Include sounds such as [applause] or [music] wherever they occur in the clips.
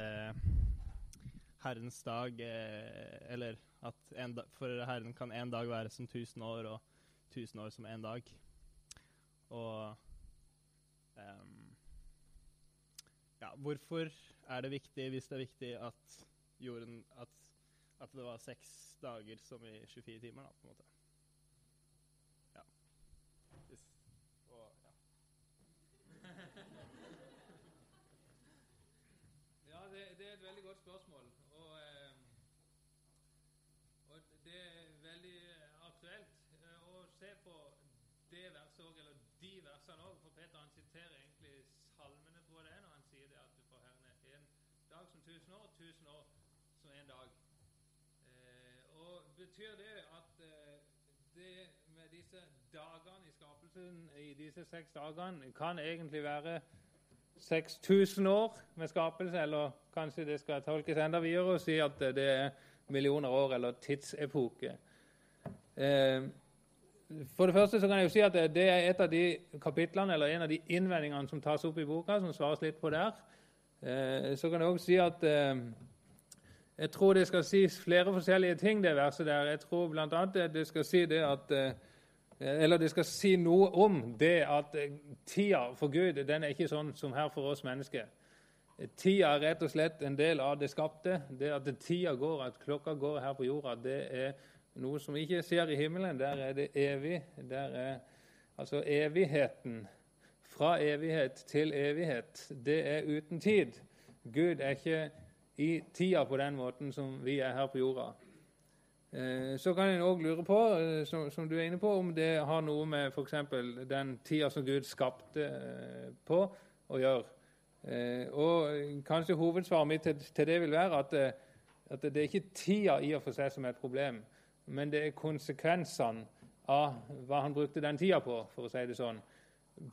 eh, Herrens dag eh, Eller at da, for Herren kan én dag være som tusen år, og tusen år som én dag. Og um, Ja, hvorfor er det viktig, hvis det er viktig, at jorden At, at det var seks dager som i 24 timer, da, på en måte? Ja. Hvis, og, ja. Ja, det, det, er et veldig godt spørsmål. Og, eh, og det er veldig aktuelt eh, å se på det verset òg, eller de versene òg. For Peter han siterer egentlig salmene, jeg det når han sier det at for Herren er en dag som tusen år, tusen år som en dag. Eh, og betyr det at det med disse dagene i skapelsen, i disse seks dagene, kan egentlig være 6000 år med skapelse, eller kanskje det skal tolkes enda videre og si at det er millioner år eller tidsepoke. Eh, for det første så kan jeg jo si at det er et av de kapitlene, eller en av de innvendingene som tas opp i boka, som svares litt på der. Eh, så kan jeg også si at eh, jeg tror det skal sies flere forskjellige ting, det verset der. Jeg tror bl.a. det skal si det at eller det skal si noe om det at tida for Gud den er ikke sånn som her for oss mennesker. Tida er rett og slett en del av det skapte. Det at tida går, at klokka går her på jorda, det er noe som vi ikke ser i himmelen. Der er det evig. Der er altså evigheten. Fra evighet til evighet. Det er uten tid. Gud er ikke i tida på den måten som vi er her på jorda. Eh, så kan en òg lure på, eh, som, som, du er inne på, om det har noe med f.eks. den tida som Gud skapte eh, på, å gjøre. Og kanskje hovedsvaret mitt til, det vil være at, at, det er ikke tida i og for seg som er et problem, men det er konsekvensene av hva han brukte den tida på, for å si det sånn.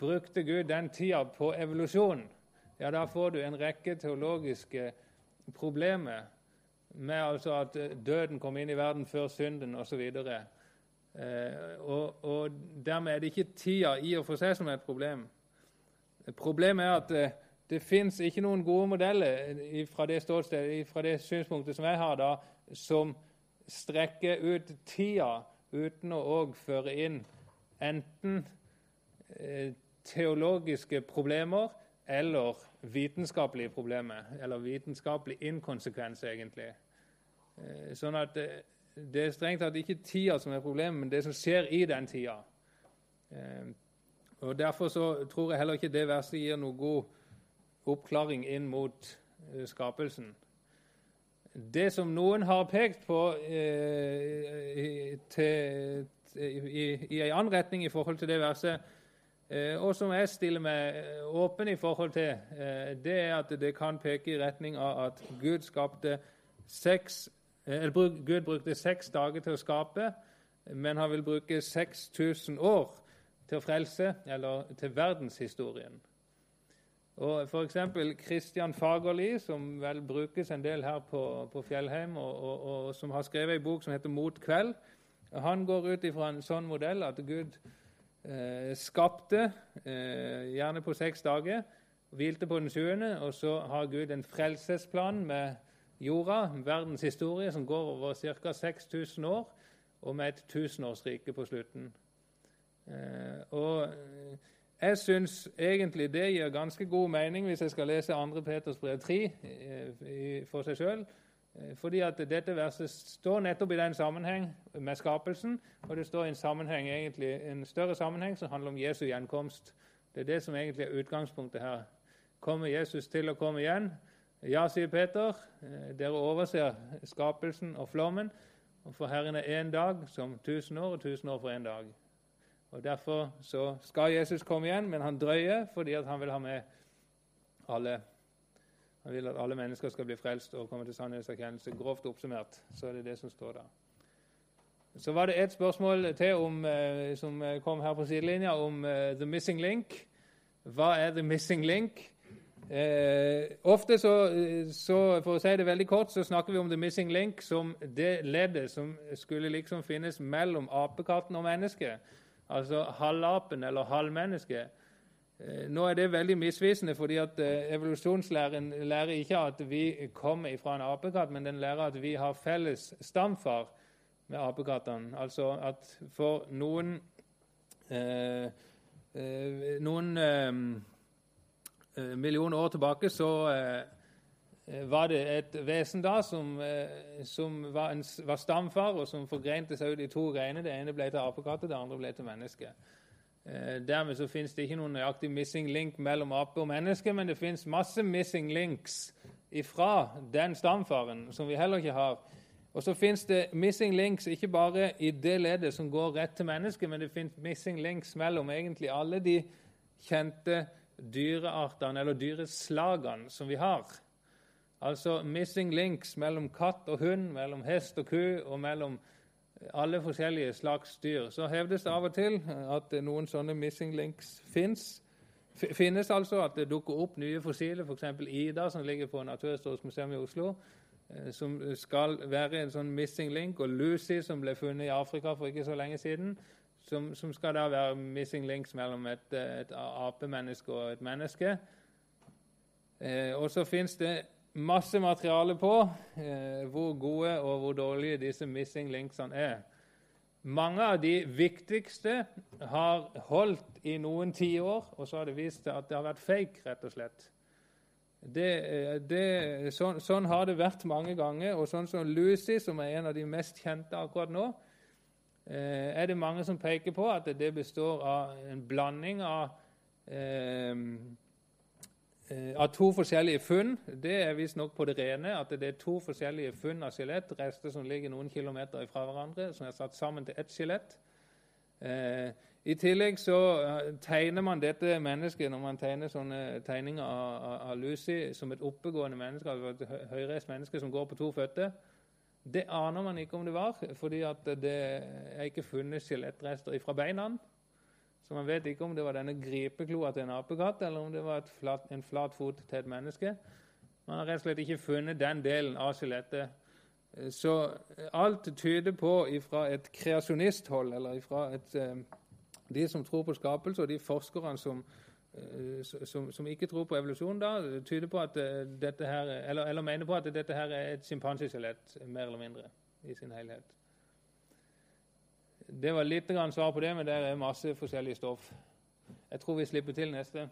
Brukte Gud den tida på evolusjon, ja, da får du en rekke teologiske problemer med altså at eh, døden kom inn i verden før synden osv. Eh, og, og dermed er det ikke tida i og for seg som er et problem. Problemet er at eh, det fins ikke noen gode modeller eh, fra det det synspunktet som jeg har, da, som strekker ut tida uten å òg føre inn enten eh, teologiske problemer eller vitenskapelige problemer. Eller vitenskapelig inkonsekvens, egentlig. Eh, sånn at det, det er strengt tatt ikke tida som er problemet, men det som skjer i den tida. Eh, og Derfor så tror jeg heller ikke det verset gir noe god oppklaring inn mot eh, skapelsen. Det som noen har pekt på eh, til, i, i en annen retning i forhold til det verset, eh, og som jeg stiller meg åpen i forhold til, eh, det er at det kan peke i retning av at Gud skapte seks Eh, Gud brukte seks dager til å skape, men han vil bruke 6000 år til å frelse, eller til verdenshistorien. Og F.eks. Christian Fagerli, som vel brukes en del her på, på Fjellheim, og, og, og, som har skrevet en bok som heter 'Mot kveld', han går ut ifra en sånn modell at Gud eh, skapte, eh, gjerne på seks dager, hvilte på den sjuende, og så har Gud en frelsesplan med jorda, verdens historie, som går over ca. 6000 år, og med et tusenårsrike på slutten. Eh, og eh, jeg syns egentlig det gir ganske god mening hvis jeg skal lese 2. Peters brev 3 eh, for seg sjøl. Fordi at dette verset står nettopp i den sammenheng med skapelsen, og det står i en sammenheng, egentlig, en større sammenheng som handler om Jesu gjenkomst. Det er det som egentlig er utgangspunktet her. Kommer Jesus til å komme igjen? Ja, sier Peter, eh, dere overser skapelsen og flommen. Og for Herren er én dag som tusen år, og tusen år for én dag. Og Derfor så skal Jesus komme igjen, men han drøyer fordi han vil ha med alle. Han vil at alle mennesker skal bli frelst og komme til sannhetserkjennelse. Grovt oppsummert så er det det som står der. Så var det et spørsmål til om, eh, som kom her på sidelinja, om the missing link. Hva er the missing link? Eh, ofte så, så, For å si det veldig kort, så snakker vi om the missing link som det leddet som skulle liksom finnes mellom apekatten og mennesket. Altså halvapen eller halvmennesket. Eh, nå er det veldig misvisende, fordi at eh, evolusjonslæren lærer ikke at vi kommer fra en apekatt, men den lærer at vi har felles stamfar med apekattene. Altså at for noen eh, eh, noen eh, millioner år tilbake så eh, var det et vesen da som, som var, en, var, stamfar, og som forgrente seg ut i to greiner. Det ene ble til apekatter, det andre ble til menneske. Eh, dermed så finnes det ikke noen nøyaktig missing link mellom ape og menneske, men det finnes masse missing links ifra den stamfaren, som vi heller ikke har. Og så finnes det missing links ikke bare i det leddet som går rett til mennesket, men det finnes missing links mellom egentlig alle de kjente dyreartene, eller dyreslagene, som vi har. Altså missing links mellom katt og hund, mellom hest og ku og mellom alle forskjellige slags dyr. Så hevdes det av og til at noen sånne missing links fins. Finnes altså at det dukker opp nye fossiler, f.eks. Ida, som ligger på Naturhistorisk museum i Oslo, eh, som skal være en sånn missing link, og Lucy, som ble funnet i Afrika for ikke så lenge siden, som, som skal da være missing links mellom et, et apemenneske og et menneske. Eh, og så fins det masse materiale på eh, hvor gode og hvor dårlige disse missing linksene er. Mange av de viktigste har holdt i noen tiår, og så har det vist seg at det har vært fake, rett og slett. Det, eh, det, sånn, sånn, har det vært mange ganger. Og sånn som Lucy, som er en av de mest kjente akkurat nå, er det mange som peker på at det består av en blanding av eh, Eh, av to forskjellige funn. Det er visstnok på det rene at det er to forskjellige funn av skjelett, rester som ligger noen kilometer fra hverandre, som er satt sammen til ett skjelett. Eh, I tillegg så eh, tegner man dette mennesket når man tegner sånne tegninger av, av, av Lucy som et oppegående menneske, altså et høyreist menneske som går på to føtter. Det aner man ikke om det var, fordi det er ikke funnet skjelettrester fra beina. Så man vet ikke om det var denne gripekloa til en apekatt, eller om det var flat, en flat fot til et menneske. Man har rett og slett ikke funnet den delen av skjelettet. Så alt tyder på fra et kreasjonisthold, eller fra et, eh, de som tror på skapelse, og de forskerne som, som, som, ikke tror på evolusjon, da, tyder på at eh, dette her, eller, eller mener på at dette her er et sjimpanseskjelett, mer eller mindre, i sin helhet. Det var litt grann svar på det, men det er masse forskjellig stoff. Jeg tror vi slipper til neste.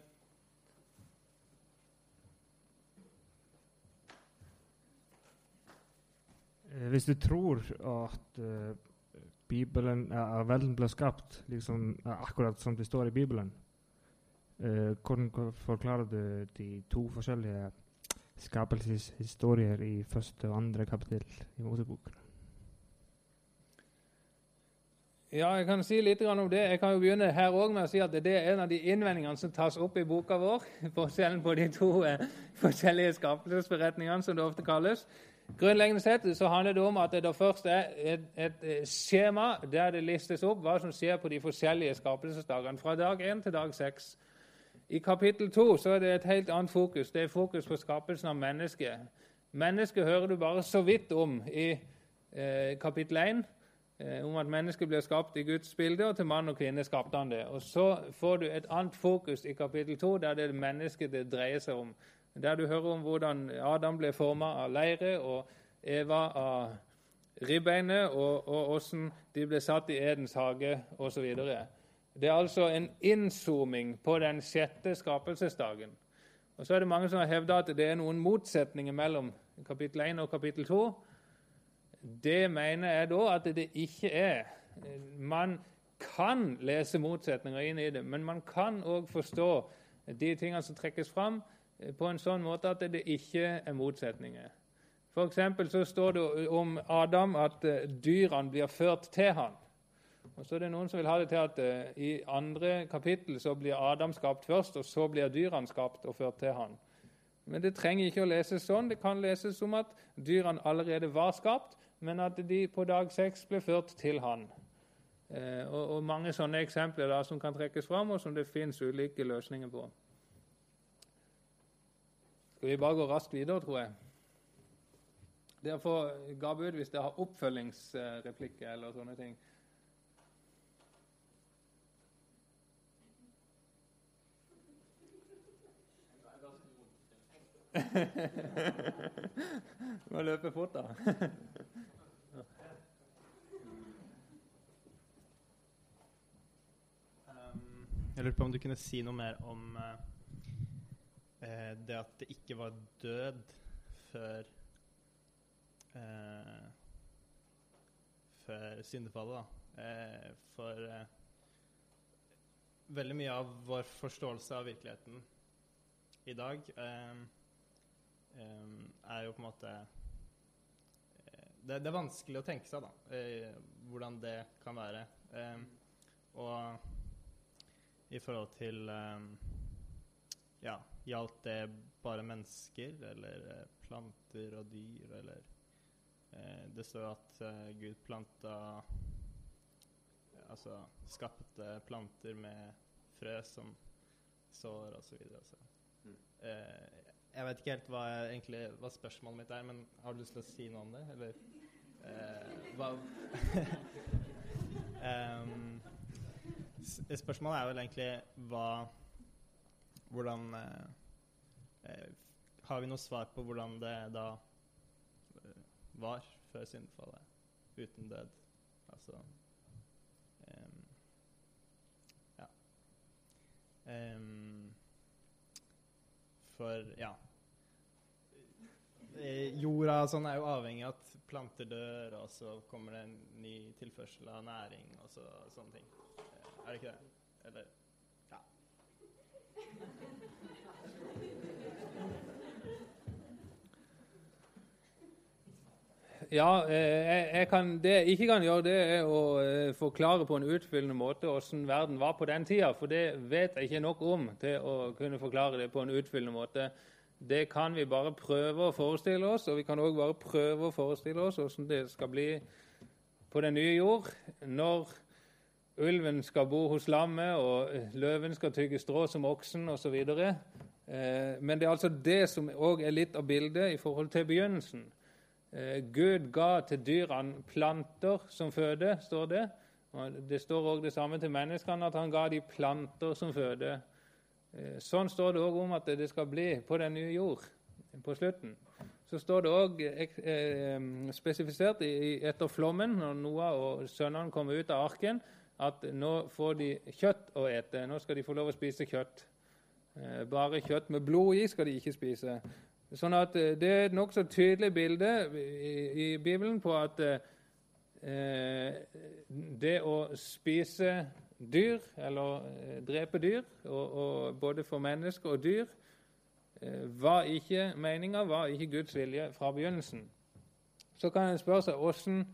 Eh, hvis du tror at Bibelen, verden ble skapt liksom, akkurat som det står i Bibelen, hvordan forklarer du de to forskjellige skapelseshistorier i første og andre kapittel i Moseboken? Ja, jeg kan si litt om det. Jeg kan jo begynne her også med å si at det er en av de innvendingene som tas opp i boka vår. [laughs] Forskjellen på de to eh, forskjellige skapelsesberetningene, som det ofte kalles. Grunnleggende sett så handler det om at det først er et, et, eh, skjema der det listes opp hva som skjer på de forskjellige skapelsesdagene, fra dag 1 til dag 6. I kapittel 2 så er det et helt annet fokus. Det er fokus på skapelsen av mennesket. Mennesket hører du bare så vidt om i eh, kapittel 1 eh, om at mennesket blir skapt i Guds bilde, og til mann og kvinne skapte han det. Og Så får du et annet fokus i kapittel 2, der det er mennesket det dreier seg om. Der du hører om hvordan Adam ble forma av leire, og Eva av ribbeinet, og, åssen de ble satt i Edens hage, osv. Det er altså en innzooming på den sjette skapelsesdagen. Og Så er det mange som har hevda at det er noen motsetninger mellom kapittel 1 og kapittel 2. Det mener jeg da at det ikke er. Man kan lese motsetninger inn i det, men man kan òg forstå de tingene som trekkes fram, på en sånn måte at det ikke er motsetninger. For så står det om Adam at eh, dyrene blir ført til han. Og så er det Noen som vil ha det til at uh, i andre kapittel så blir Adam skapt først, og så blir dyrene skapt og ført til han. Men det trenger ikke å leses sånn. Det kan leses som at dyrene allerede var skapt, men at de på dag seks ble ført til han. Uh, og, og, mange sånne eksempler da, som kan trekkes fram, og som det fins ulike løsninger på. Skal vi bare gå raskt videre, tror jeg? Dere får gape ut hvis dere har oppfølgingsreplikker eller sånne ting. Du må løpe fort, da. Jeg lurte på om du kunne si noe mer om eh, det at det ikke var død før eh, Før syndefallet, da. Eh, for eh, veldig mye av vår forståelse av virkeligheten i dag eh, er jo på en måte eh, det, det er vanskelig å tenke seg, da, eh, hvordan det kan være. Eh, og i forhold til eh, Ja, gjaldt det bare mennesker, eller eh, planter og dyr, eller eh, Det står at eh, Gud planta Altså skapte planter med frø som sår, og så videre. Altså. Mm. Jeg vet ikke helt hva, egentlig, hva spørsmålet mitt er, men har du lyst til å si noe om det, eller? Eh, hva [laughs] um, Spørsmålet er vel egentlig hva Hvordan eh, eh, Har vi noe svar på hvordan det da eh, var før syndefallet? Uten død. Altså um, Ja. Em, for ja Eh, Jorda sånn er jo avhengig av at planter dør, og så kommer det en ny tilførsel av næring og så, sånne ting. Er det ikke det? Eller Ja. Ja, eh, jeg, jeg kan, det jeg ikke kan gjøre, det er å eh, forklare på en utfyllende måte hvordan verden var på den tida. For det vet jeg ikke nok om til å kunne forklare det på en utfyllende måte. Det kan vi bare prøve å forestille oss, og vi kan òg bare prøve å forestille oss hvordan det skal bli på den nye jord når ulven skal bo hos lammet, og løven skal tygge strå som oksen osv. Eh, men det er altså det som òg er litt av bildet i forhold til begynnelsen. Eh, Gud ga til dyrene planter som føde, står det. Og det står òg det samme til menneskene, at han ga de planter som føde. Eh, Sånn står det òg om at det skal bli på den nye jord på slutten. Så står det òg eh, spesifisert etter flommen, når Noah og sønnene kommer ut av arken, at nå får de kjøtt å ete. Nå skal de få lov å spise kjøtt. Bare kjøtt med blod i skal de ikke spise. Sånn at eh, Det er et nokså tydelig bilde i, Bibelen på at eh, det å spise dyr, eller eh, drepe dyr, og, og både for mennesker og dyr, eh, var ikke meninga, var ikke Guds vilje fra begynnelsen. Så kan en spørre seg åssen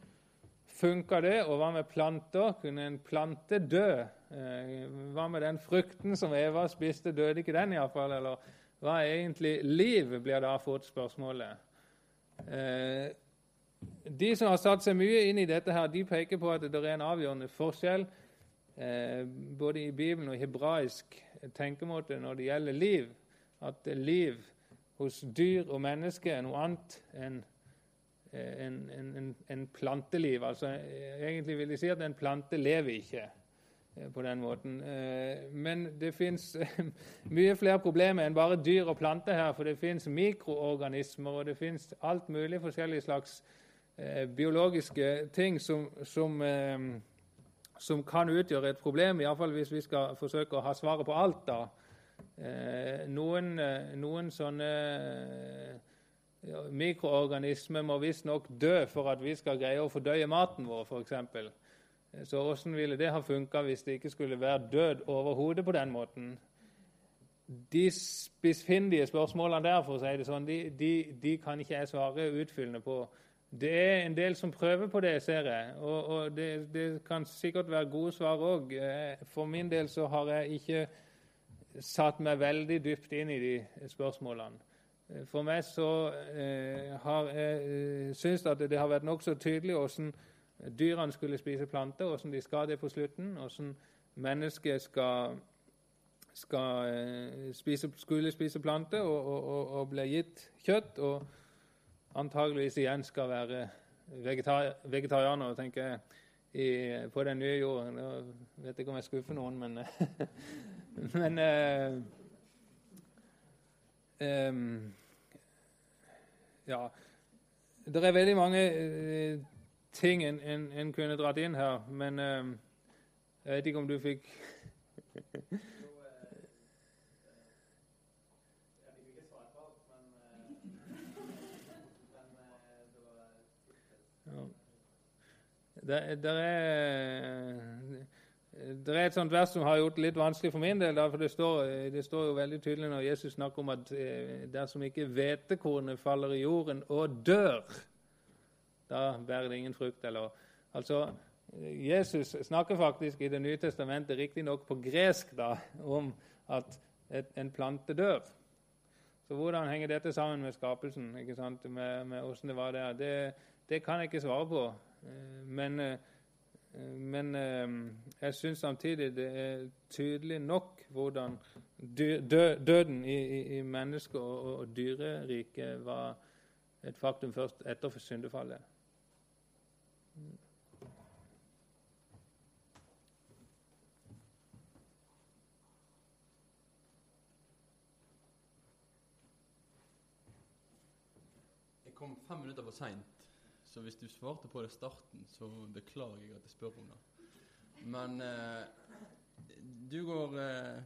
funka det, og hva med planter? Kunne en plante dø? Eh, hva med den frukten som Eva spiste, døde ikke den iallfall? Eller hva er egentlig liv, blir da fått spørsmålet. Eh, de som har satt seg mye inn i dette, her, de peker på at det er en avgjørende forskjell eh, både i Bibelen og i hebraisk tenkemåte når det gjelder liv. At liv hos dyr og mennesker er noe annet enn eh, en, en, en, en planteliv. Altså, eh, egentlig vil de si at en plante lever ikke eh, på den måten. Eh, Men det fins [laughs] mye flere problemer enn bare dyr og planter her. For det fins mikroorganismer, og det fins alt mulig forskjellige slags eh, biologiske ting som, som, eh, som kan utgjøre et problem, iallfall hvis vi skal forsøke å ha svaret på alt. da. Eh, noen, eh, noen sånne eh, mikroorganismer må visstnok dø for at vi skal greie å fordøye maten vår, f.eks. Så hvordan ville det ha funka hvis det ikke skulle være død overhodet på den måten? De spissfindige spørsmålene der for å si det sånn, de, de, de kan ikke jeg svare utfyllende på. Det er en del som prøver på det, ser jeg. Og, og det, det kan sikkert være gode svar òg. For min del så har jeg ikke satt meg veldig dypt inn i de spørsmålene. For meg så eh, har jeg eh, syntes at det har vært nokså tydelig hvordan dyrene skulle spise planter, hvordan de skal det på slutten, hvordan mennesket skal, skal eh, spise, skulle spise planter og, og, og, ble gitt kjøtt, og antageligvis igjen skal være vegetar vegetarianer, tenker jeg, i, på den nye jorden. Jeg vet ikke om jeg skuffer noen, men [laughs] Men eh, em, Ja. Det er veldig mange eh, ting en, en, en, kunne dratt inn her, men eh, jeg vet ikke om du fikk Det, er, det er et sånt vers som har gjort det litt vanskelig for min del. for det står, det står, jo veldig tydelig når Jesus snakker om at eh, dersom ikke hvetekornet faller i jorden og dør, da bærer det ingen frukt. Eller, altså, Jesus snakker faktisk i Det nye testamentet, riktignok på gresk, da, om at et, en plante dør. Så hvordan henger dette sammen med skapelsen? ikke sant? Med, med det var der? Det, det kan jeg ikke svare på. Eh, men, eh, men eh, jeg syns samtidig det er tydelig nok hvordan døden i, i, i mennesker og, og dyreriket var et faktum først etter syndefallet. Kom fem minutter for seint så hvis du svarte på det i starten, så beklager jeg at jeg spør om det. Men eh, du går eh,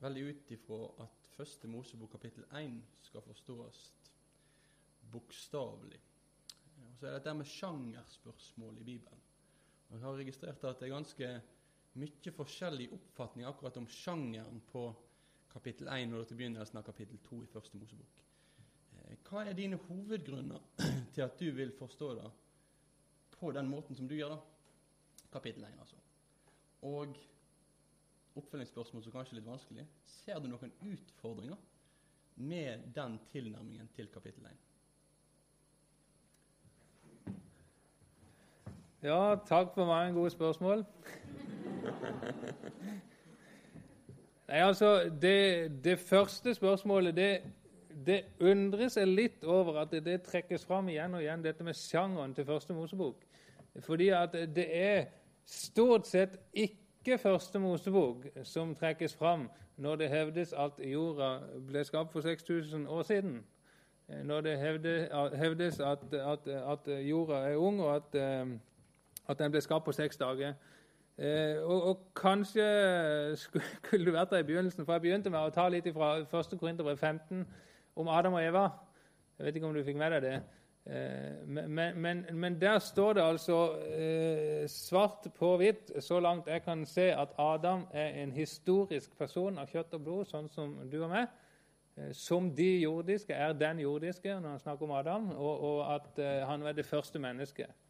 veldig ut ifra at første Mosebok kapittel 1 skal forstås bokstavelig. Og så er det dette med sjangerspørsmål i Bibelen. Og Jeg har registrert at det er ganske mye forskjellig oppfatning akkurat om sjangeren på kapittel 1 når det begynner av kapittel 2 i første Mosebok. Hva er dine hovedgrunner [clears throat] til at du vil forstå det på den måten som du gjør det? Kapittel 1, altså. Og oppfølgingsspørsmål som kanskje er litt vanskelig. Ser du noen utfordringer med den tilnærmingen til kapittel 1? Ja, takk for mange gode spørsmål. [laughs] Nei, altså, det, det første spørsmålet det det undrer seg litt over at det, trekkes fram igjen og igjen, dette med sjangeren til Første Mosebok. Fordi at det er stort sett ikke Første Mosebok som trekkes fram når det hevdes at jorda ble skapt for 6000 år siden. Når det hevdes at, at, at jorda er ung, og at, eh, at, den ble skapt på seks dager. Eh, og, og, kanskje [laughs] skulle du vært der i begynnelsen, for jeg begynte med å ta litt fra 1. Korinterbrev 15 om Adam og Eva. Jeg vet ikke om du fikk med deg det. Eh, men, men, men der står det altså eh, svart på hvitt, så langt jeg kan se, at Adam er en historisk person av kjøtt og blod, sånn som du og meg. Eh, som de jordiske er den jordiske når han snakker om Adam, og, og at han var det første mennesket.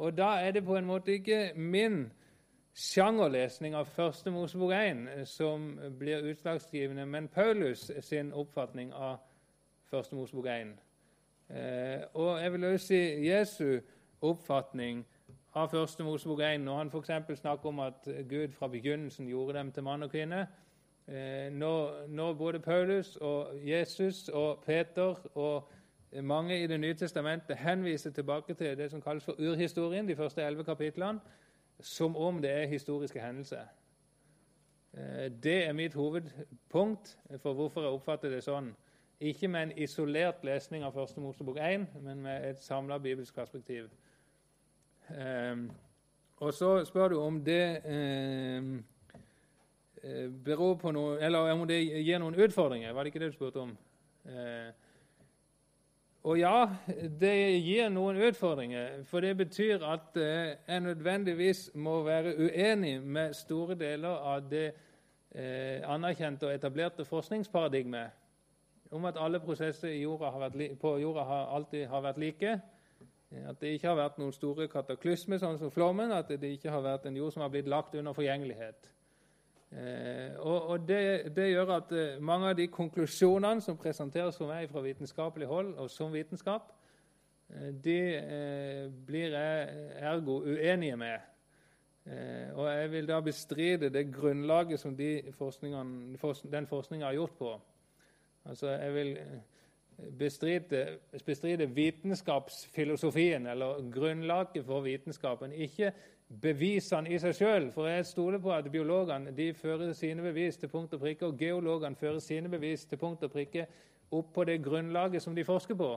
Og da er det på en måte ikke min sjangerlesning av Første Mosebok 1 eh, som blir utslagsgivende, men Paulus sin oppfatning av Første Mosebok 1. Eh, og jeg vil også si Jesu oppfatning av Første Mosebok 1, når han f.eks. snakker om at Gud fra begynnelsen gjorde dem til mann og kvinne. Eh, når, når både Paulus og Jesus og Peter og mange i Det nye testamentet henviser tilbake til det som kalles for urhistorien, de første elleve kapitlene, som om det er historiske hendelser. Eh, det er mitt hovedpunkt for hvorfor jeg oppfatter det sånn. Ikke med en isolert lesning av Første Mosebok 1, men med et samla bibelsk perspektiv. Um, og så spør du om det um, beror på noe Eller om det gir noen utfordringer. Var det ikke det du spurte om? Og ja, det gir noen utfordringer, for det betyr at eh, jeg nødvendigvis må være uenig med store deler av det eh, anerkjente og etablerte forskningsparadigmet om at alle prosesser jorda på jorda har alltid har vært like. At det ikke har vært noen store kataklysmer, sånn som flommen. At det ikke har vært en jord som har blitt lagt under forgjengelighet. Eh, og, det, det, gjør at eh, mange av de konklusjonene som presenteres for meg fra vitenskapelig hold og som vitenskap, eh, de blir jeg ergo uenige med. Og jeg vil da bestride det grunnlaget som de den forskninga har gjort på. Altså, jeg vil bestride, bestride vitenskapsfilosofien, eller grunnlaget for vitenskapen. Ikke bevisene i seg sjøl. For jeg stoler på at biologene de fører sine bevis til punkt og prikke, og geologene fører sine bevis til punkt og prikke opp på det grunnlaget som de forsker på.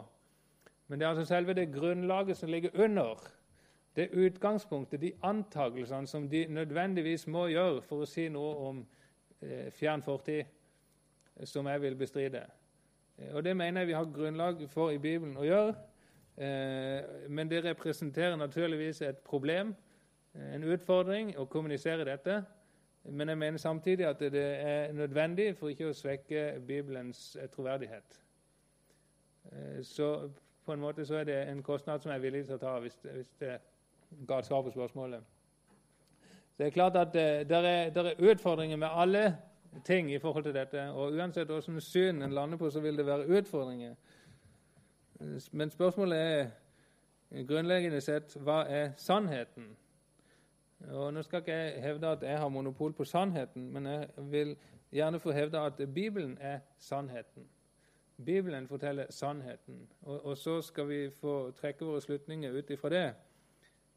Men det er altså selve det grunnlaget som ligger under. Det utgangspunktet, de antakelsene som de nødvendigvis må gjøre for å si noe om eh, fjern fortid, som jeg vil bestride. Eh, og Det mener jeg vi har grunnlag for i Bibelen å gjøre. Eh, men det representerer naturligvis et problem, en utfordring, å kommunisere dette. Men jeg mener samtidig at det er nødvendig for ikke å svekke Bibelens troverdighet. Så på en måte så er det en kostnad som jeg er villig til å ta, hvis hvis det ga et svar på spørsmålet. Så Det er klart at det, er, der er utfordringer med alle ting i forhold til dette. Og uansett hvilket syn en lander på, så vil det være utfordringer. Men spørsmålet er grunnleggende sett hva er sannheten? Og Nå skal ikke jeg hevde at jeg har monopol på sannheten, men jeg vil gjerne få hevde at Bibelen er sannheten. Bibelen forteller sannheten, og, og så skal vi få trekke våre slutninger ut ifra det.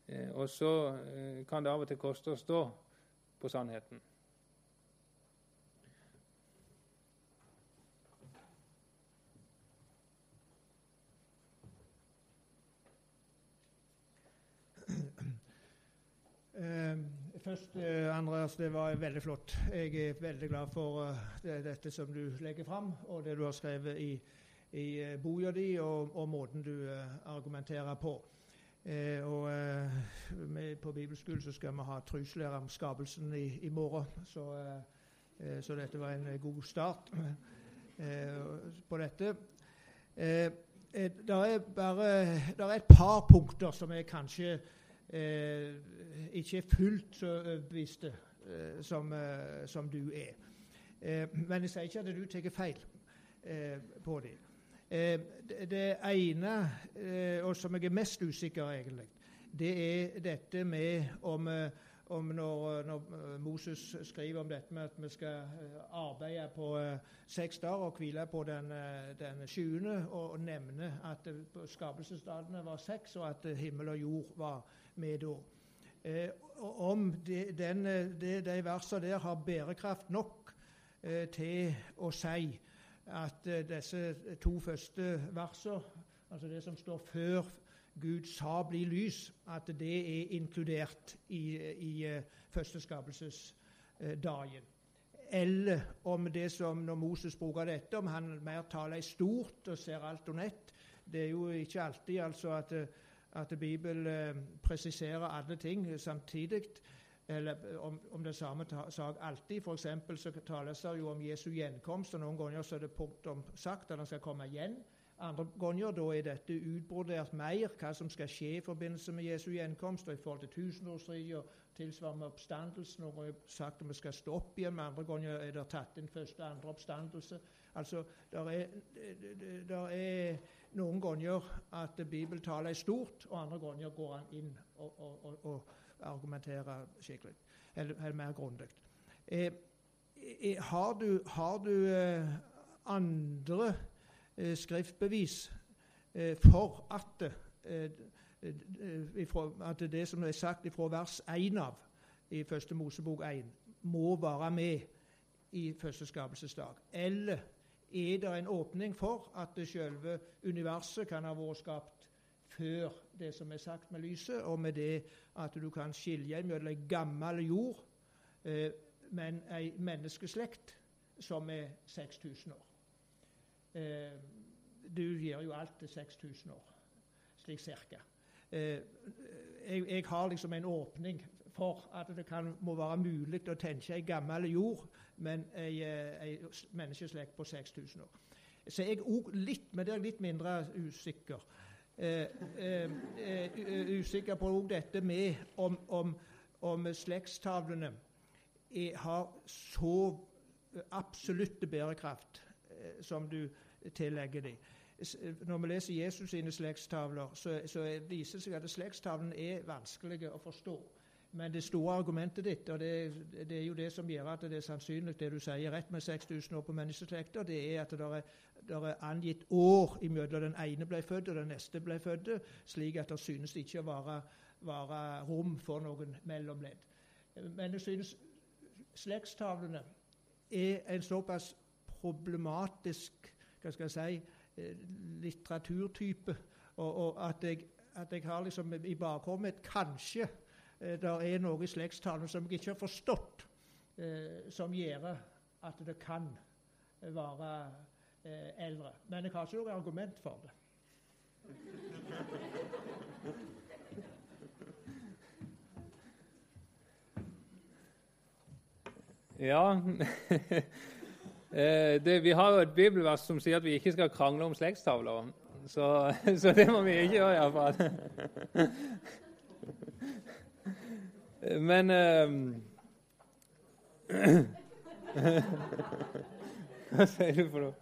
Eh, og så eh, kan det av og til koste å stå på sannheten. Eh, først, eh, Andreas, det var veldig flott. Jeg er veldig glad for uh, det, dette som du legger fram, og det du har skrevet i, i uh, boka di, og, og, måten du uh, argumenterer på. og På bibelskolen så skal vi ha truslære om skapelsen i, i morgen, så, så, dette var en god start på dette. det er bare der er et par punkter som er kanskje eh, ikke er fullt så overbeviste eh, som, eh, som, du er. Eh, men jeg sier ikke at du tar feil eh, på det. Eh, det ene, og som jeg er mest usikker egentlig, det er dette med om om når, når, Moses skriver om dette med at vi skal arbeide på seks dager og hvile på den, den sjuende, og nevne at skapelsesdagene var seks, og at himmel og jord var med da. Eh, om de, den, eh, de, de versene der har bærekraft nok eh, til å si at eh, disse to første versene, altså det som står før Gud sa 'bli lys', at det er inkludert i, i uh, første skapelsesdagen. Eller om det som når Moses bruker dette, om han mer taler i stort og ser alt under ett. Det er jo ikke alltid altså at uh, at Bibelen eh, presiserer alle ting samtidig, eller eh, om, om det samme sak alltid. For så tales det jo om Jesu gjenkomst, og noen ganger så er det punktum sagt at han skal komme igjen. Andre ganger da er dette utbrodert mer, hva som skal skje i forbindelse med Jesu gjenkomst og i forhold til tusenårsriket og tilsvarende oppstandelsen. Noen ganger sagt at vi skal stå opp igjen, andre ganger er det tatt inn første og andre oppstandelse. Altså, der er, der er noen ganger at Bibelen taler stort, og andre ganger går han inn og, og, og, og argumenterer skikkelig, eller, eller mer grundig. Eh, eh, har du, har du eh, andre eh, skriftbevis eh, for at, at det som er sagt fra vers 1 av i første Mosebok 1, må være med i første skapelsesdag? Eller er det en åpning for at selve universet kan ha vært skapt før det som er sagt med lyset, og med det at du kan skilje mellom ei gammel jord, eh, men ei menneskeslekt som er 6000 år. Eh, du gir jo alt til 6000 år, slik cirka. Eh, jeg, jeg, har liksom en åpning for at det kan, må være mulig å tenke ei gammel jord men ei, ei menneskeslekt på 6000 år. Så jeg er litt, men det er litt mindre usikker. Eh, eh, eh usikker på dette med om, om, om slektstavlene har så absolutte bærekraft eh, som du tillegger dem. Når vi leser Jesus sine slektstavler, så, så viser det seg at slektstavlene er vanskelige å forstå. Men det store argumentet ditt, og det, det, er jo det som gjør at det er sannsynlig det du sier rett med 6000 år på menneskeslekta, det er at det er, det er angitt år imellom den ene ble født og den neste ble født, slik at det synes ikke å være, være rom for noen mellomledd. Men jeg synes slektstavlene er en såpass problematisk hva skal jeg si, eh, litteraturtype. Og, og at, jeg, at, jeg, har liksom i bakhodet et kanskje det er noe i slektstalen som jeg ikke har forstått, eh, som gjør at det kan være eh, eldre. Men jeg har ikke noe argument for det. [laughs] Ja [laughs] eh, det, Vi har jo et bibelvers som sier at vi ikke skal krangle om slektstavler. Så, [laughs] så det må vi ikke gjøre, iallfall. Men um, [clears throat] Hva sier du for noe?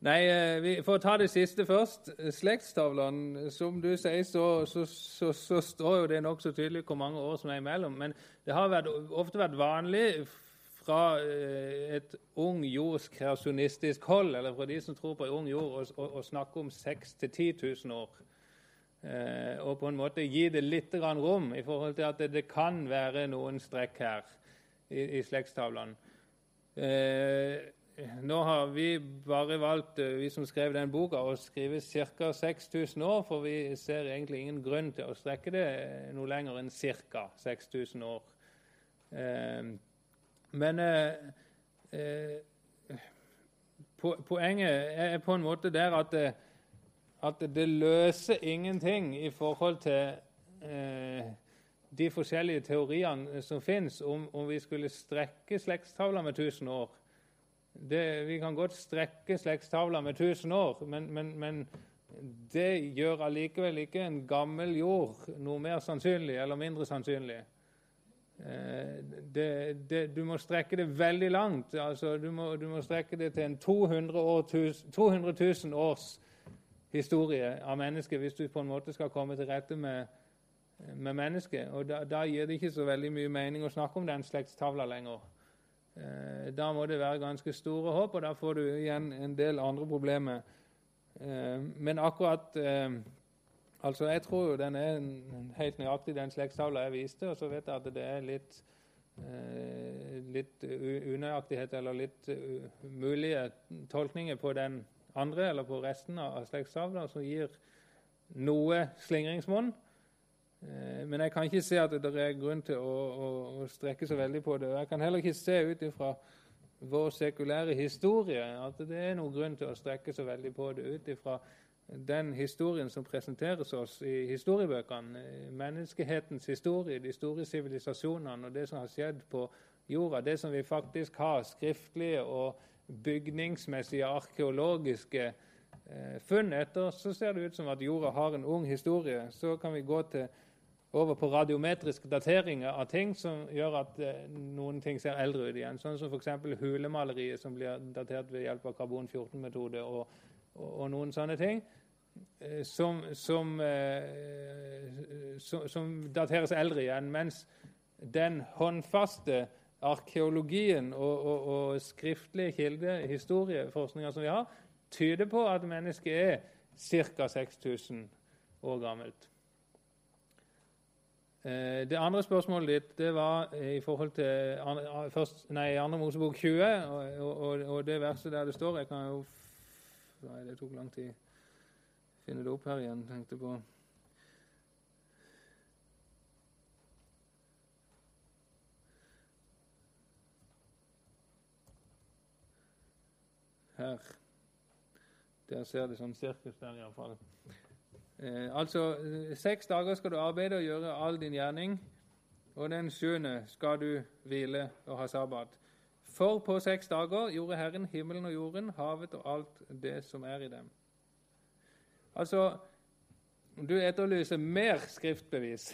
Nei, eh, vi får ta det siste først. Slektstavlene, som du sier, så, så, så, så står jo det nokså tydelig hvor mange år som er imellom. Men det har vært, ofte vært vanlig fra eh, et ung jords kreasjonistisk hold, eller fra de som tror på ung jord, å snakke om 6 000-10 000 år. Eh, og på en måte gi det litt rom i forhold til at det, kan være noen strekk her i, i slektstavlene. Eh, nå har vi bare valgt, eh, vi som skrev den boka, å skrive ca. 6000 år, for vi ser egentlig ingen grunn til å strekke det noe lenger enn ca. 6000 år. Men poenget er på en måte der at at det løser ingenting i forhold til de forskjellige teoriene som fins, om, om vi skulle strekke slektstavla med 1000 år det, vi kan godt strekke slektstavla med 1000 år, men, men, men det gjør allikevel ikke en gammel jord noe mer sannsynlig eller mindre sannsynlig. Eh, det, det, du må strekke det veldig langt. Altså, du, må, du, må, strekke det til en 200, år, 200 000 års historie av mennesket hvis du på en måte skal komme til rette med, med mennesket. Og da, da, gir det ikke så veldig mye mening å snakke om den slektstavla lenger. Eh, da må det være ganske store håp, og da får du igjen en del andre problemer. Eh, men akkurat eh, Altså, Jeg tror jo den er helt nøyaktig den slektstavla jeg viste, og så vet jeg at det er litt litt unøyaktighet eller litt mulige tolkninger på den andre eller på resten av slektstavla som gir noe slingringsmonn. Eh, men jeg kan ikke se at det er grunn til å, å, å strekke så veldig på det. Og jeg kan heller ikke se ut ifra vår sekulære historie at det er noen grunn til å strekke så veldig på det ut ifra den historien som presenteres oss i historiebøkene, menneskehetens historie, de store sivilisasjonene og det som har skjedd på jorda, det som vi faktisk har skriftlige og bygningsmessige arkeologiske eh, funn etter, så ser det ut som at jorda har en ung historie. Så kan vi gå til over på radiometriske dateringer av ting som gjør at eh, noen ting ser eldre ut igjen. Sånn som f.eks. hulemaleriet, som blir datert ved hjelp av karbon-14-metode, og, og, og, noen sånne ting. Eh, som, som, som, som, dateres eldre igjen. Mens den håndfaste arkeologien og, og skriftlige kildehistorieforskninga som vi har, tyder på at mennesket er ca. 6000 år gammelt. Eh, det andre spørsmålet ditt det var i forhold til først, nei, andre Mosebok 20 og, og, og, det verset der det står Jeg kan jo Nei, det tok lang tid. Finne det opp her igjen, tenkte på. Her. Der ser det sånn sirkus der, iallfall. Eh, altså, Seks dager skal du arbeide og gjøre all din gjerning, og den sjuende skal du hvile og ha sabbat. For på seks dager gjorde Herren himmelen og jorden, havet og alt det som er i dem. Altså, du etterlyser mer skriftbevis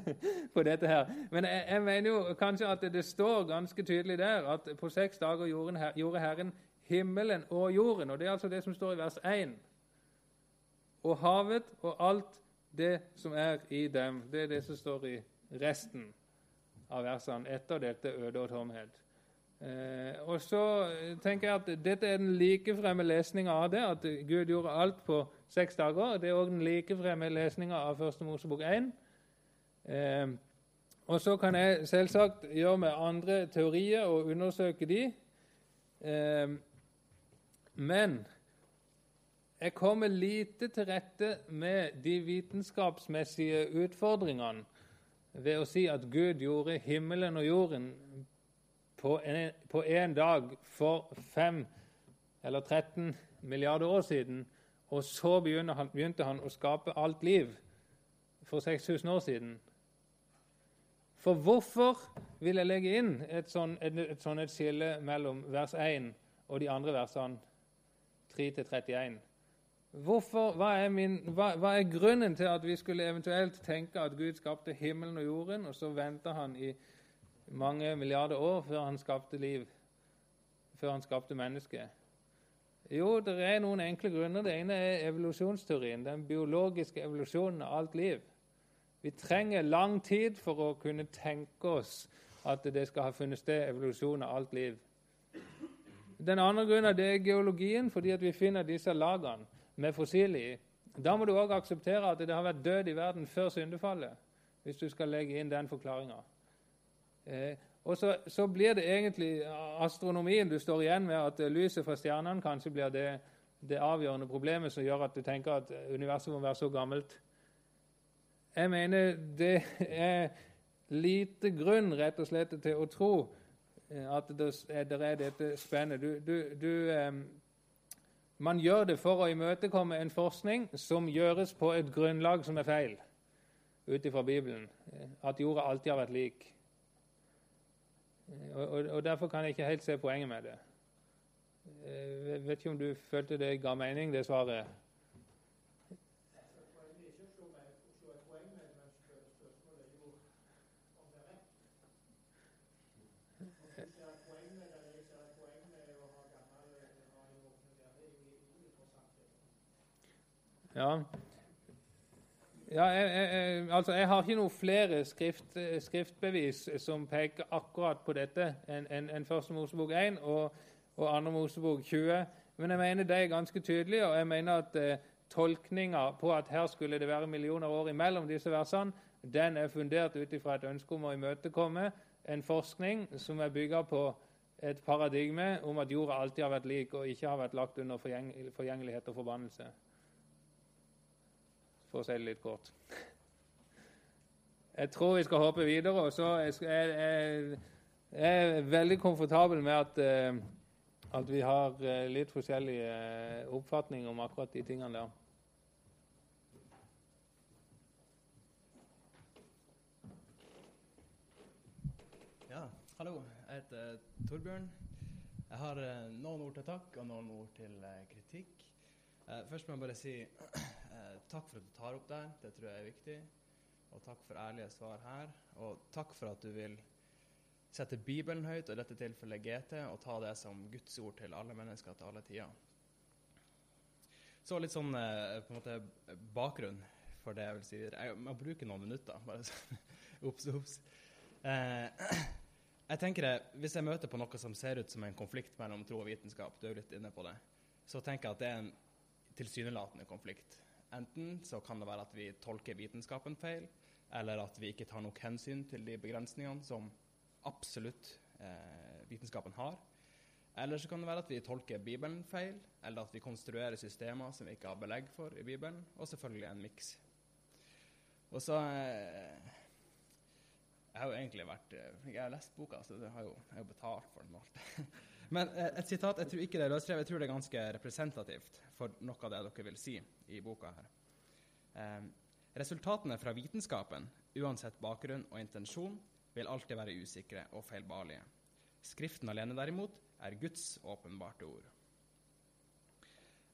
[laughs] på dette her. Men jeg, jeg, mener jo kanskje at det, det står ganske tydelig der at på seks dager gjorde Herren himmelen og jorden. Og det er altså det som står i vers 1 og havet og alt det som er i dem. Det er det som står i resten av versene etter dette øde og tomhet. Eh, og så tenker jeg at Dette er den likefremme lesninga av det, at Gud gjorde alt på seks dager. Det er òg den likefremme lesninga av Første Mosebok 1. Eh, og så kan jeg selvsagt gjøre med andre teorier og undersøke de. Eh, Men jeg kommer lite til rette med de vitenskapsmessige utfordringene ved å si at Gud gjorde himmelen og jorden på en, dag for 5 eller 13 milliarder år siden, og så begynte han, begynte han å skape alt liv for 6000 år siden. For hvorfor vil jeg legge inn et sånt sånn et skille mellom vers 1 og de andre versene 3-31? Hvorfor, hva er, hva, hva, er grunnen til at vi skulle eventuelt tenke at Gud skapte himmelen og jorden, og så venta han i mange milliarder år før han skapte liv, før han skapte mennesket? Jo, det er noen enkle grunner. Det ene er evolusjonsteorien, den biologiske evolusjonen av alt liv. Vi trenger lang tid for å kunne tenke oss at det skal ha funnet sted evolusjon av alt liv. Den andre grunnen det er geologien, fordi vi finner disse lagene med fossiler i. Da må du òg akseptere at det har vært død i verden før syndefallet, hvis du skal legge inn den forklaringa. Eh, og så, så, blir det egentlig astronomien du står igjen med, at lyset fra stjernene kanskje blir det, det avgjørende problemet som gjør at du tenker at universet må være så gammelt. Jeg mener det er lite grunn rett og slett til å tro at det er dette spennet. Du, du, du, man gjør det for å imøtekomme en forskning som gjøres på et grunnlag som er feil, ut ifra Bibelen. At jorda alltid har vært lik. Og, og, og, Derfor kan jeg ikke helt se poenget med det. Jeg vet ikke om du følte det ga mening, det svaret? Ja. ja jeg, jeg, altså jeg, har ikke noen flere skrift, skriftbevis som peker akkurat på dette enn en, en Første Mosebok 1 og, og Andre Mosebok 20. Men jeg mener det er ganske tydelig, og jeg mener at eh, tolkninga på at her skulle det være millioner år imellom disse versene, den er fundert ut ifra et ønske om å imøtekomme en forskning som er bygga på et paradigme om at jorda alltid har vært lik og ikke har vært lagt under forgjengelighet og forbannelse for å si det litt kort. Jeg tror vi skal hoppe videre. og så er jeg, jeg, veldig komfortabel med at, eh, at vi har eh, litt forskjellige eh, oppfatninger om akkurat de tingene der. Ja, hallo. Jeg heter Torbjørn. Jeg har noen ord til takk og noen ord til kritikk. Først må jeg bare si [clears throat] Eh, takk for at du tar opp det det tror jeg er viktig. Og takk for ærlige svar her. Og takk for at du vil sette Bibelen høyt, og i dette tilfellet GT, og ta det som Guds ord til alle mennesker til alle tider. Så litt sånn eh, på en måte bakgrunn for det jeg vil si. Jeg må bruke noen minutter. bare sånn, [laughs] Ops, ops. Eh, [clears throat] jeg tenker det, Hvis jeg møter på noe som ser ut som en konflikt mellom tro og vitenskap, du er jo litt inne på det, så tenker jeg at det er en tilsynelatende konflikt. Enten så kan det være at vi tolker vitenskapen feil, eller at vi ikke tar nok hensyn til de begrensningene som absolutt eh, vitenskapen har. Eller så kan det være at vi tolker Bibelen feil, eller at vi konstruerer systemer som vi ikke har belegg for i Bibelen, og selvfølgelig en miks. Og så eh, Jeg har jo egentlig vært eh, Jeg har lest boka, så jeg har jo, jeg har betalt for den. alt. [laughs] Men eh, et sitat, jeg tror ikke det er løsrevet, jeg tror det er ganske representativt for noe av det dere vil si i boka her. Eh, resultatene fra vitenskapen, uansett bakgrunn og intensjon, vil alltid være usikre og feilbarlige. Skriften alene, derimot, er Guds åpenbarte ord.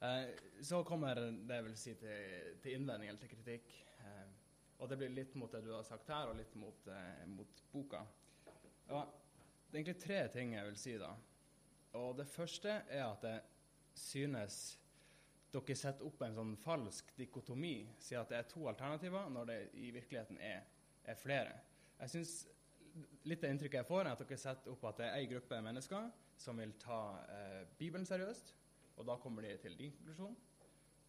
Eh, så kommer det jeg vil si til, til innvending eller til kritikk. Eh, og det blir litt mot det du har sagt her, og litt mot, eh, mot boka. Og det er egentlig tre ting jeg vil si da. Og det første er at jeg synes dere setter opp en sånn falsk dikotomi, sier at det er to alternativer, når det i virkeligheten er, er flere. Jeg synes Litt av inntrykket jeg får, er at dere setter opp at det er ei gruppe mennesker som vil ta eh, Bibelen seriøst, og da kommer de til din konklusjon.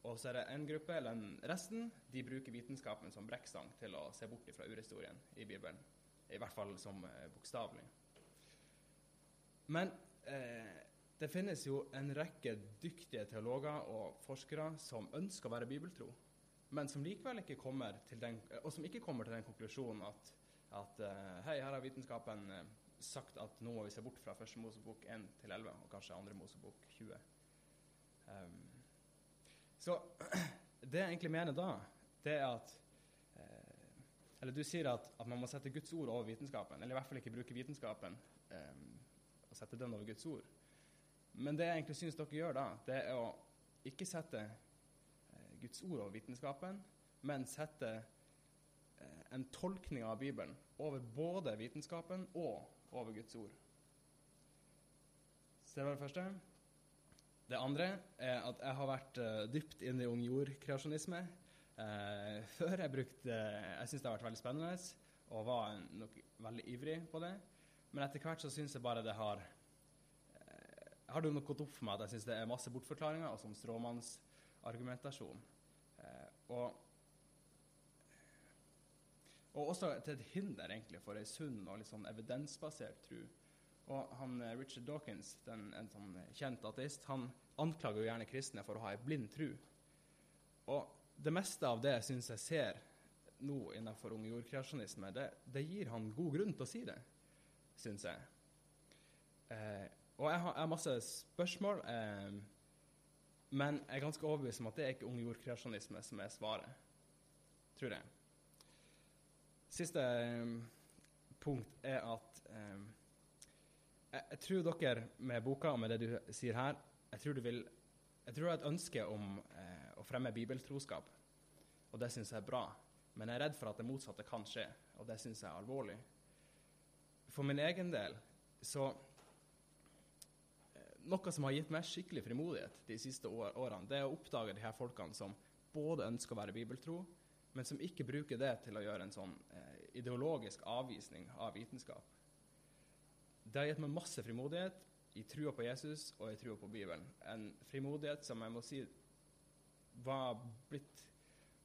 Og så er det en gruppe, eller en, resten, de bruker vitenskapen som brekkstang til å se bort fra urhistorien i Bibelen. I hvert fall som eh, bokstavelig. Men eh, det finnes jo en rekke dyktige teologer og forskere som ønsker å være bibeltro, men som likevel ikke kommer til den, og som ikke kommer til den konklusjonen at, at eh, hei, her har vitenskapen eh, sagt at nå må vi se bort fra første Mosebok 1 til 11, og kanskje andre Mosebok 20. Um, så [clears throat] det jeg egentlig mener da, det er at eh, Eller du sier at, at, man må sette Guds ord over vitenskapen, eller i hvert fall ikke bruke vitenskapen eh, og den over Guds ord. Men det jeg egentlig syns dere gjør da, det er å ikke sette eh, Guds ord over vitenskapen, men sette eh, en tolkning av Bibelen over både vitenskapen og over Guds ord. Så det var det første. Det andre er at jeg har vært uh, dypt inne i ung jord-kreasjonisme. Før jeg brukte Jeg syns det har vært veldig spennende og var nok veldig ivrig på det. Men etter hvert så syns jeg bare det har har det nok gått opp for meg at jeg syns det er masse bortforklaringer og sånn stråmannsargumentasjon. Eh, og, og også til et hinder egentlig for ei sunn og litt sånn evidensbasert tro. Og han, eh, Richard Dawkins, den, en sånn kjent ateist, han anklager jo gjerne kristne for å ha ei blind tro. Og det meste av det syns jeg ser nå innenfor unge jordkreasjonisme, det, det, gir han god grunn til å si det, syns jeg. Eh, og jeg har, jeg har masse spørsmål, eh, men jeg er ganske overbevist om at det er ikke ung jordkreasjonisme som er svaret. Tror jeg. Siste eh, punkt er at eh, jeg, jeg, tror dere med boka og med det du sier her Jeg tror du vil jeg tror du har et ønske om eh, å fremme bibeltroskap, og det syns jeg er bra. Men jeg er redd for at det motsatte kan skje, og det syns jeg er alvorlig. For min egen del så noe som har gitt meg skikkelig frimodighet de siste årene, det er å oppdage de her folkene som både ønsker å være bibeltro, men som ikke bruker det til å gjøre en sånn eh, ideologisk avvisning av vitenskap. Det har gitt meg masse frimodighet i trua på Jesus og i trua på Bibelen. En frimodighet som jeg må si var blitt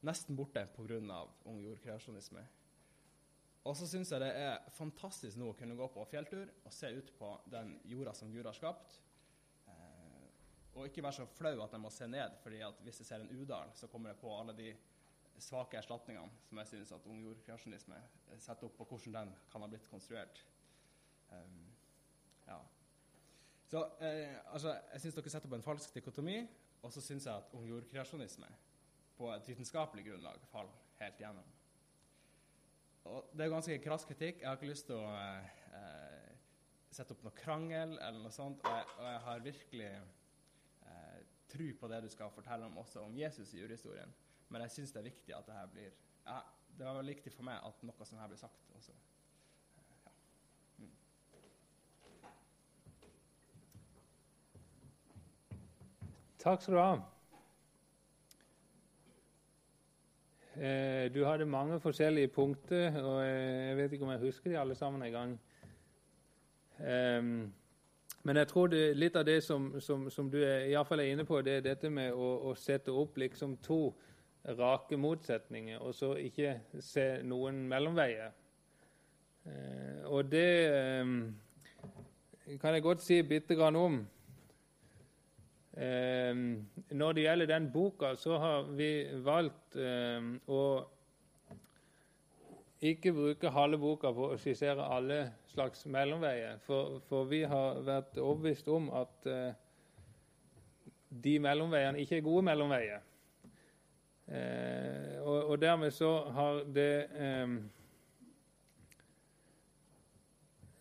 nesten borte pga. ung jordkreasjonisme. Og så syns jeg det er fantastisk nå å kunne gå på fjelltur og se ut på den jorda som Gud har skapt, og ikke være så flau at jeg må se ned, fordi at hvis jeg ser en udal, så kommer jeg på alle de svake erstatningene som jeg syns at ung jordkreasjonisme setter opp på hvordan den kan ha blitt konstruert. Um, ja. Så eh, altså, jeg syns dere setter opp en falsk dikotomi, og så syns jeg at ung jordkreasjonisme på et vitenskapelig grunnlag faller helt gjennom. Og det er ganske krass kritikk. Jeg har ikke lyst til å eh, sette opp noe krangel eller noe sånt, og jeg, og jeg har virkelig tro på det du skal fortelle om også om Jesus i julehistorien. Men jeg syns det er viktig at det her blir ja, Det var veldig viktig for meg at noe sånt her blir sagt også. Ja. Mm. Takk skal du ha. Eh, du hadde mange forskjellige punkter, og jeg vet ikke om jeg husker de alle sammen en gang. Um, men jeg tror det, litt av det som, som, som du er, i fall er inne på, det er dette med å, å, sette opp liksom to rake motsetninger, og så ikke se noen mellomveier. Eh, og det eh, kan jeg godt si bitte grann om. Eh, når det gjelder den boka, så har vi valgt eh, å ikke bruke halve boka på å skissere alle slags mellomveier. For, for vi har vært overbevist om at uh, de mellomveiene ikke er gode mellomveier. Eh, og, og, dermed så har det eh,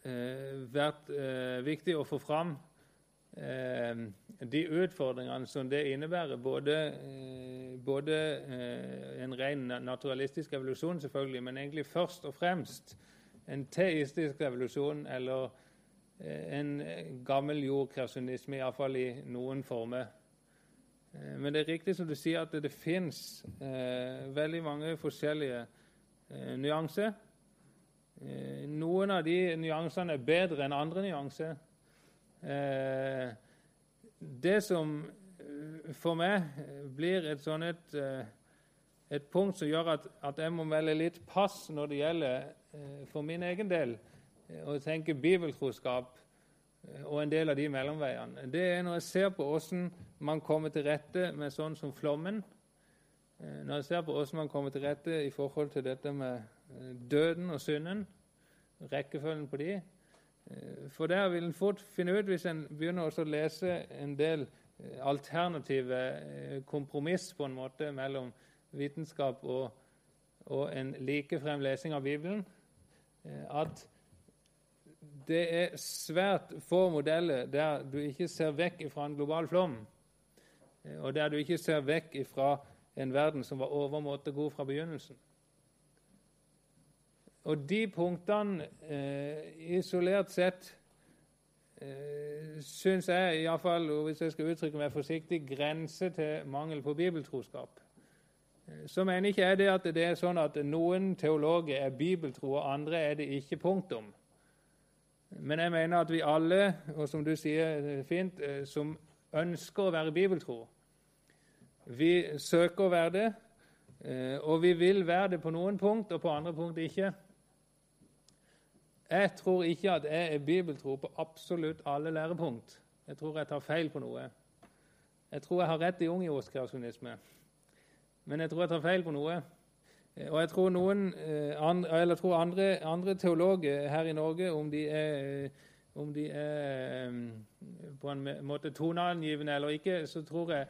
eh, vært viktig å få fram de utfordringene som det innebærer. Både, både en ren naturalistisk evolusjon, selvfølgelig, men egentlig først og fremst en teistisk revolusjon eller eh, en gammel jordkreasjonisme, iallfall i noen former. Eh, men det er riktig som du sier, at det, det fins eh, veldig mange forskjellige eh, nyanser. Eh, noen av de nyansene er bedre enn andre nyanser. Eh, det som for meg blir et sånn et, et punkt som gjør at, at jeg må melde litt pass når det gjelder Eh, for min egen del eh, å tenke bibeltroskap eh, og en del av de mellomveiene, det er når jeg ser på hvordan man kommer til rette med sånn som flommen. Eh, når jeg ser på hvordan man kommer til rette i forhold til dette med eh, døden og synden, rekkefølgen på de. For der vil en fort finne ut, hvis en begynner å lese en del alternative kompromiss på en måte mellom vitenskap og, og en likefrem lesing av Bibelen, at det er svært få modeller der du ikke ser vekk fra en global flom, eh, og der du ikke ser vekk fra en verden som var overmåte god fra begynnelsen. Og de punktene, eh, isolert sett, eh, syns jeg iallfall, hvis jeg skal uttrykke meg forsiktig, grenser til mangel på bibeltroskap. Eh, så mener ikke jeg det at det er sånn at noen teologer er bibeltro, og andre er det ikke. Punktum. Men jeg mener at vi alle, og som du sier fint, eh, som ønsker å være bibeltro Vi søker å være det, eh, og vi vil være det på noen punkt, og på andre punkt ikke. Jeg tror ikke at jeg er bibeltro på absolutt alle lærepunkt. Jeg tror jeg tar feil på noe. Jeg tror jeg har rett i ungjordskreasjonisme, men jeg tror jeg tar feil på noe. Eh, og jeg tror, noen, eh, eller tror andre, andre, teologer her i Norge, om de er, om de er eh, på en måte toneangivende eller ikke, så tror jeg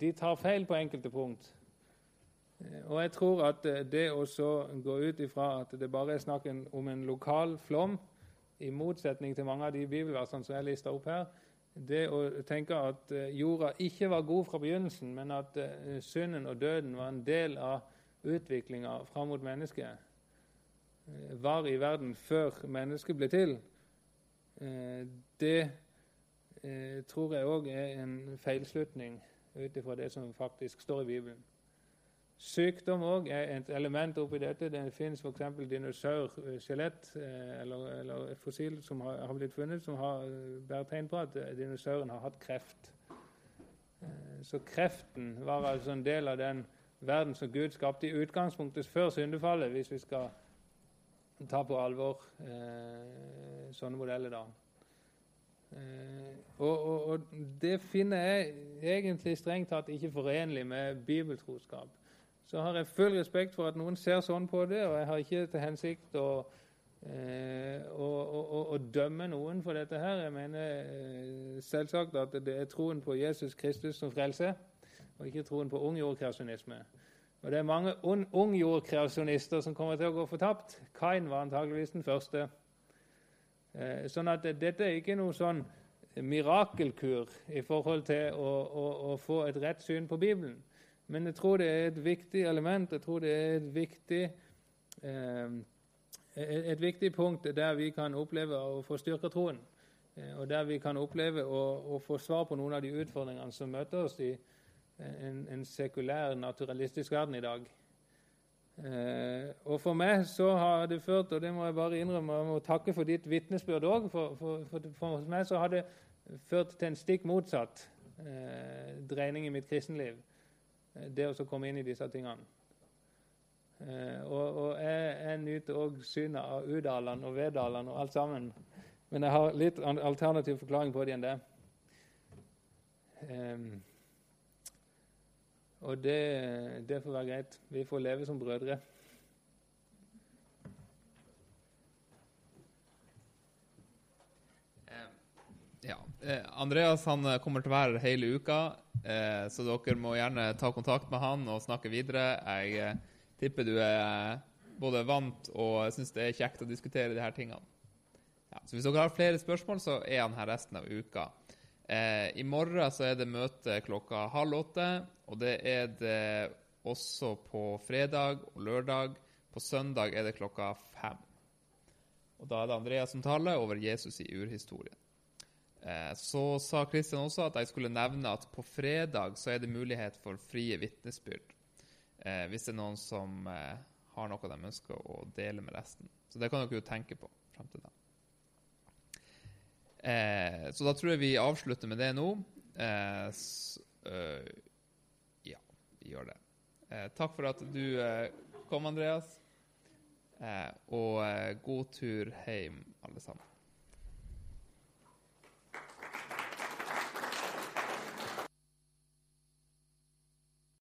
de tar feil på enkelte punkt. Og jeg tror at det å gå ut ifra at det bare er snakk om en lokal flom, i motsetning til mange av de bibelversene som jeg lista opp her, det å tenke at jorda ikke var god fra begynnelsen, men at synden og døden var en del av utviklinga fram mot mennesket eh, var i verden før mennesket ble til, eh, det eh, tror jeg òg er en feilslutning ut ifra det som faktisk står i Bibelen. Sykdom òg er et element oppi dette. Det finnes f.eks. dinosaurskjelett eller, eller fossil som har, har, blitt funnet, som har bærer tegn på at dinosauren har hatt kreft. Så kreften var altså en del av den verden som Gud skapte i utgangspunktet før syndefallet, hvis vi skal ta på alvor eh, sånne modeller. da. Eh, og, og, og, det finner jeg egentlig strengt tatt ikke forenlig med bibeltroskap. Så har jeg full respekt for at noen ser sånn på det, og jeg har ikke til hensikt å, eh, å, å, å dømme noen for dette her. Jeg mener eh, selvsagt at det er troen på Jesus Kristus som frelse og ikke troen på ungjordkreasjonisme. Og Det er mange un ungjordkreasjonister som kommer til å gå fortapt. Kain var antageligvis den første. Eh, sånn at dette er ikke noe sånn mirakelkur i forhold til å, å, få et rett syn på Bibelen. Men jeg tror det er et viktig element, jeg tror det er et viktig, eh, et viktig punkt der vi kan oppleve å få styrka troen. Eh, og der vi kan oppleve å, å, få svar på noen av de utfordringene som møter oss i, en, en sekulær, naturalistisk verden i dag. Eh, og For meg så har det ført, og det må jeg bare innrømme, må takke for ditt vitnesbyrd òg, for, for, for, for, meg så har det ført til en stikk motsatt eh, dreining i mitt kristenliv. Eh, det å komme inn i disse tingene. Eh, og, og, jeg, jeg nyter òg synet av Udalen og Vedalen og alt sammen. Men jeg har litt alternativ forklaring på det enn det. Um, og det, det får være greit. Vi får leve som brødre. Eh, ja. Eh, Andreas han eh, kommer til å være hele uka, så dere må gjerne ta kontakt med han og snakke videre. Jeg tipper du er både vant og syns det er kjekt å diskutere de her tingene. Ja, så Hvis dere har flere spørsmål, så er han her resten av uka. Eh, I morgen så er det møte klokka halv åtte, og det er det også på fredag og lørdag. På søndag er det klokka fem. Og Da er det Andreas som taler over Jesus i urhistorien. Eh, så sa Kristian også at jeg skulle nevne at på fredag så er det mulighet for frie vitnesbyrd. Eh, hvis det er noen som eh, har noe de ønsker å dele med resten. Så det kan dere jo tenke på frem til da. Så da tror jeg vi avslutter med det nå. Ja, vi gjør det. Takk for at du kom, Andreas. Og god tur hjem, alle sammen.